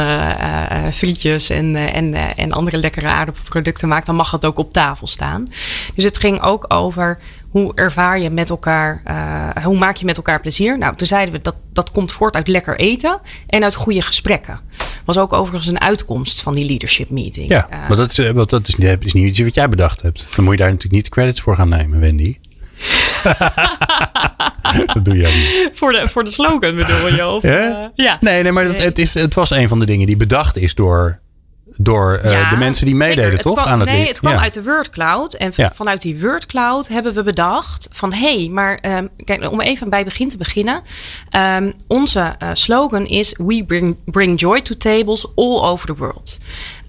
frietjes en, en, en andere lekkere aardappelproducten maakt. Dan mag het ook op tafel staan. Dus het ging ook over hoe ervaar je met elkaar, uh, hoe maak je met elkaar plezier? Nou, toen zeiden we dat dat komt voort uit lekker eten en uit goede gesprekken. Was ook overigens een uitkomst van die leadership meeting. Ja, uh, maar dat, is, dat is, is niet iets wat jij bedacht hebt. Dan moet je daar natuurlijk niet de credits voor gaan nemen, Wendy. dat doe jij niet. Voor de, voor de slogan bedoel je? Of, ja? Uh, ja. Nee, nee maar dat, het, het was een van de dingen die bedacht is door door uh, ja, de mensen die meededen, toch? Kwam, aan het nee, het kwam ja. uit de Word Cloud. En ja. vanuit die Word Cloud hebben we bedacht van... hé, hey, maar um, kijk, om even bij begin te beginnen. Um, onze uh, slogan is... We bring, bring joy to tables all over the world.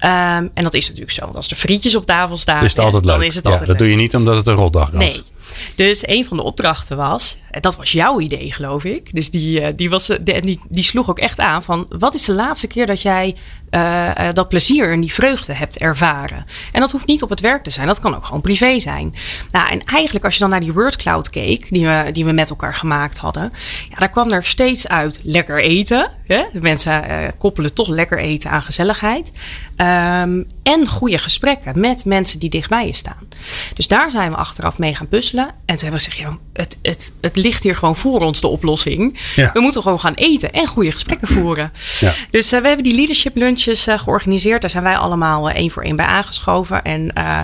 Um, en dat is natuurlijk zo. Want als er frietjes op tafel staan... Is het altijd dan leuk. is het altijd dat leuk. doe je niet omdat het een rotdag was. Nee. Dus een van de opdrachten was, dat was jouw idee geloof ik. Dus die, die, was, die, die sloeg ook echt aan van wat is de laatste keer dat jij uh, uh, dat plezier en die vreugde hebt ervaren. En dat hoeft niet op het werk te zijn, dat kan ook gewoon privé zijn. Nou, en eigenlijk als je dan naar die Word Cloud keek, die we, die we met elkaar gemaakt hadden, ja, daar kwam er steeds uit lekker eten. Hè? De mensen uh, koppelen toch lekker eten aan gezelligheid. Um, en goede gesprekken met mensen die dichtbij je staan. Dus daar zijn we achteraf mee gaan puzzelen. En toen hebben we gezegd, ja, het, het, het ligt hier gewoon voor ons, de oplossing. Ja. We moeten gewoon gaan eten en goede gesprekken voeren. Ja. Dus we hebben die leadership lunch uh, georganiseerd. Daar zijn wij allemaal uh, één voor één bij aangeschoven. En uh,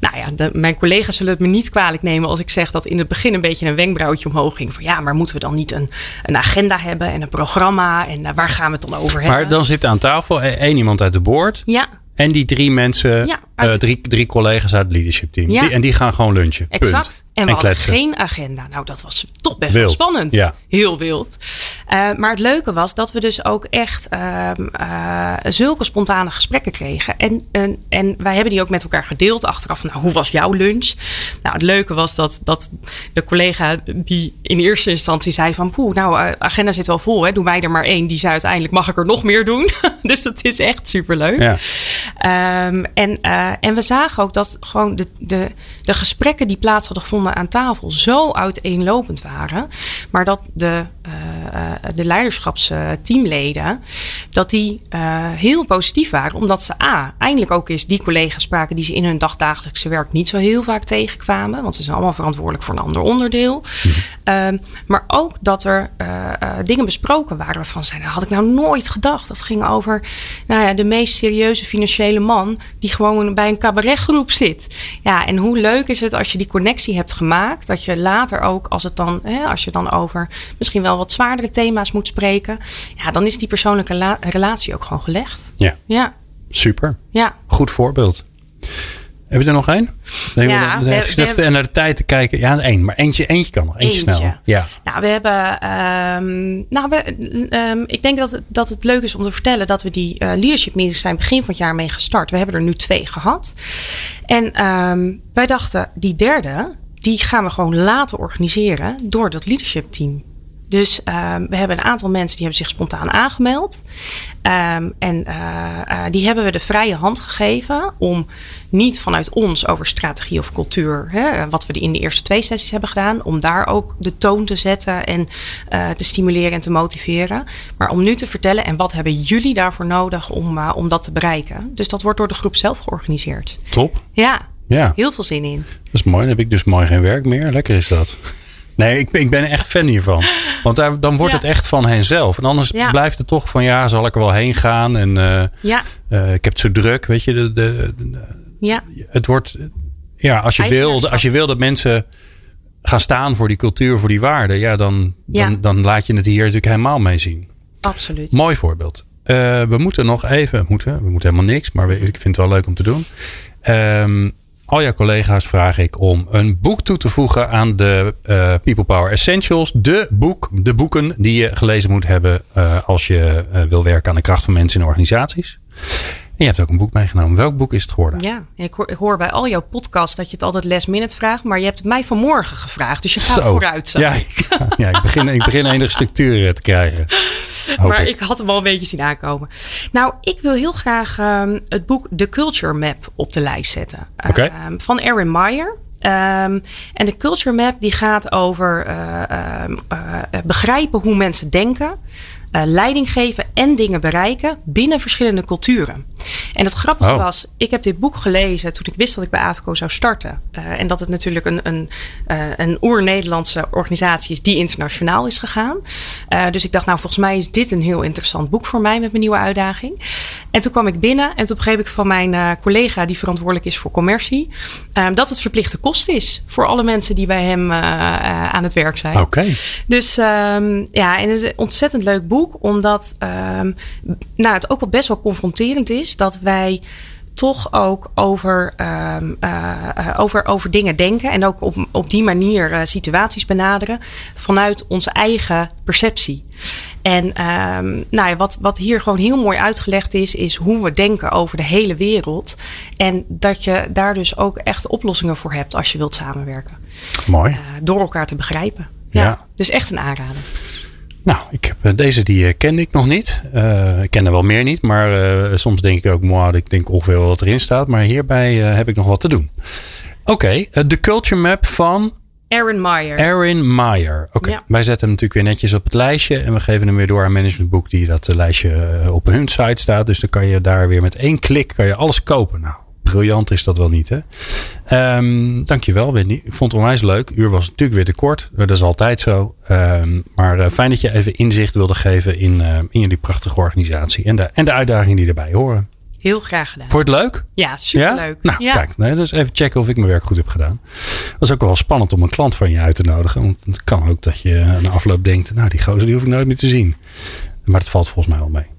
nou ja, de, mijn collega's zullen het me niet kwalijk nemen als ik zeg dat in het begin een beetje een wenkbrauwtje omhoog ging. Van ja, maar moeten we dan niet een, een agenda hebben en een programma? En waar gaan we het dan over hebben? Maar dan zit aan tafel één iemand uit de board. Ja. En die drie mensen, ja, uh, drie, drie collega's uit het leadership team. Ja. Die, en die gaan gewoon lunchen. Exact. Punt. En we en hadden geen agenda. Nou, dat was toch best wild. wel spannend. Ja. Heel wild. Uh, maar het leuke was dat we dus ook echt uh, uh, zulke spontane gesprekken kregen. En, en, en wij hebben die ook met elkaar gedeeld achteraf. Nou, hoe was jouw lunch? Nou, het leuke was dat, dat de collega die in eerste instantie zei van... Poeh, nou, agenda zit wel vol. Hè? Doe mij er maar één. Die zei uiteindelijk, mag ik er nog meer doen? dus dat is echt superleuk. Ja. Um, en en we zagen ook dat gewoon de, de, de gesprekken die plaats hadden gevonden aan tafel zo uiteenlopend waren. Maar dat de, de leiderschapsteamleden, dat die heel positief waren. Omdat ze A, eindelijk ook eens die collega's spraken die ze in hun dagdagelijkse werk niet zo heel vaak tegenkwamen. Want ze zijn allemaal verantwoordelijk voor een ander onderdeel. Ehm, maar ook dat er dingen besproken waren waarvan zeiden, had ik nou nooit gedacht. Dat ging over nou ja, de meest serieuze financiële man die gewoon bij een cabaretgroep zit. Ja, en hoe leuk is het als je die connectie hebt gemaakt, dat je later ook, als het dan, hè, als je dan over misschien wel wat zwaardere thema's moet spreken, ja, dan is die persoonlijke relatie ook gewoon gelegd. Ja. Ja. Super. Ja. Goed voorbeeld. Heb je er nog één? Nee, ja, we, we, we, en naar de tijd te kijken. Ja, één. Maar eentje, eentje kan nog. Eentje, Eentje. snel. Ja. Nou, we hebben. ehm, nou, we, ehm, ik denk dat, het- dat het leuk is om te vertellen dat we die eh, leadership meetings zijn begin van het jaar mee gestart. We hebben er nu twee gehad. En ehm, wij dachten, die derde, die gaan we gewoon laten organiseren door dat leadership team. Dus ehm, we hebben een aantal mensen die hebben zich spontaan aangemeld. Ehm, en eh, eh, die hebben we de vrije hand gegeven om niet vanuit ons over strategie of cultuur, hè, wat we in de eerste twee sessies hebben gedaan, om daar ook de toon te zetten en eh, te stimuleren en te motiveren. Maar om nu te vertellen en wat hebben jullie daarvoor nodig om, eh, om dat te bereiken. Dus dat wordt door de groep zelf georganiseerd. Top. Ja, Ja, heel veel zin in. dat is mooi. Dan heb ik dus mooi geen werk meer. Lekker is dat. Nee, ik ben, ik ben echt fan hiervan. Want daar, dan wordt Ja. het echt van henzelf. En anders Ja. blijft het toch van ja, zal ik er wel heen gaan? En eh, Ja, eh, ik heb het zo druk. Weet je, de, de, de- ja, het wordt. Ja, als je, wil, als je wil dat mensen gaan staan voor die cultuur, voor die waarden. Ja, dan, dan, Ja. dan laat je het hier natuurlijk helemaal mee zien. absoluut. Mooi voorbeeld. Eh, we moeten nog even, moeten, we moeten helemaal niks, maar we- ik vind het wel leuk om te doen. Ehm, al jouw collega's vraag ik om een boek toe te voegen aan de eh, People Power Essentials. De, boek, de boeken die je gelezen moet hebben eh, als je eh, wil werken aan de kracht van mensen in organisaties. En je hebt ook een boek meegenomen. Welk boek is het geworden? Ja, ik hoor, ik hoor bij al jouw podcasts dat je het altijd last minute vraagt, maar je hebt het mij vanmorgen gevraagd, dus je gaat vooruit. Zo. Ja, ik, ja ik, begin, ik begin enige structuur eh, te krijgen. Maar ik. ik. had hem al een beetje zien aankomen. Nou, ik wil heel graag ehm, het boek The Culture Map op de lijst zetten. Ehm, van Erin Meyer. Ehm, en de Culture Map die gaat over eh, eh, begrijpen hoe mensen denken. eh, leiding geven en dingen bereiken binnen verschillende culturen. En het grappige Oh. was, ik heb dit boek gelezen toen ik wist dat ik bij AVCO zou starten. Eh, en dat het natuurlijk een, een, eh, een oer-Nederlandse organisatie is die internationaal is gegaan. Eh, dus ik dacht, nou volgens mij is dit een heel interessant boek voor mij met mijn nieuwe uitdaging. En toen kwam ik binnen en toen begreep ik van mijn collega die verantwoordelijk is voor commercie, dat het verplichte kost is voor alle mensen die bij hem aan het werk zijn. Oké. Dus ehm, ja, en het is een ontzettend leuk boek, omdat ehm, nou, het ook wel best wel confronterend is dat wij toch ook over, ehm, eh, eh, over, over dingen denken en ook op, op die manier eh, situaties benaderen vanuit onze eigen perceptie. En ehm, nou ja, wat, wat hier gewoon heel mooi uitgelegd is, is hoe we denken over de hele wereld. En dat je daar dus ook echt oplossingen voor hebt als je wilt samenwerken. Mooi. Door elkaar te begrijpen. Ja. Ja. Dus echt een aanrader. Nou, ik heb, eh, deze die eh, kende ik nog niet. Eh, ik ken er wel meer niet. Maar soms denk ik ook, moi, ik denk ongeveer wat erin staat. Maar hierbij heb ik nog wat te doen. Oké, eh, de culture map van Aaron Meyer. Erin Meyer. Oké, Ja. wij zetten hem natuurlijk weer netjes op het lijstje. En we geven hem weer door aan Managementboek die dat lijstje op hun site staat. Dus dan kan je daar weer met één klik kan je alles kopen. Nou, briljant is dat wel niet hè. Ehm dankjewel Wendy. Ik vond het onwijs leuk. Uur was natuurlijk weer te kort. Dat is altijd zo. Ehm, maar eh, fijn dat je even inzicht wilde geven in, eh, in jullie prachtige organisatie. En de, en de uitdagingen die erbij horen. Heel graag gedaan. Vond je het leuk? Ja, superleuk. Ja? Nou, ja. kijk. Nee, dus even checken of ik mijn werk goed heb gedaan. Dat is ook wel spannend om een klant van je uit te nodigen. Want het kan ook dat je na afloop denkt... nou, die gozer die hoef ik nooit meer te zien. Maar het valt volgens mij wel mee.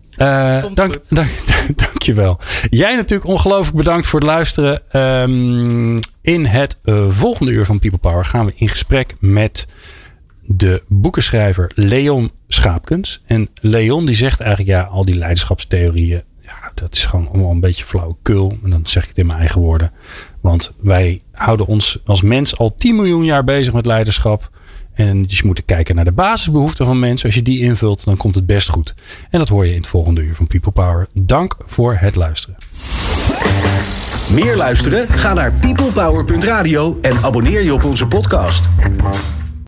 Komt dank, dank, dankjewel. Jij natuurlijk ongelooflijk bedankt voor het luisteren. Ehm, in het eh, volgende uur van People Power gaan we in gesprek met de boekenschrijver Leon Schaapkens. En Leon die zegt eigenlijk ja, al die leiderschapstheorieën, ja, dat is gewoon allemaal een beetje flauwekul. En dan zeg ik het in mijn eigen woorden. Want wij houden ons als mens al 10 miljoen jaar bezig met leiderschap. En dus je moet kijken naar de basisbehoeften van mensen. Als je die invult, dan komt het best goed. En dat hoor je in het volgende uur van People Power. Dank voor het luisteren. Meer luisteren? Ga naar peoplepower.radio en abonneer je op onze podcast.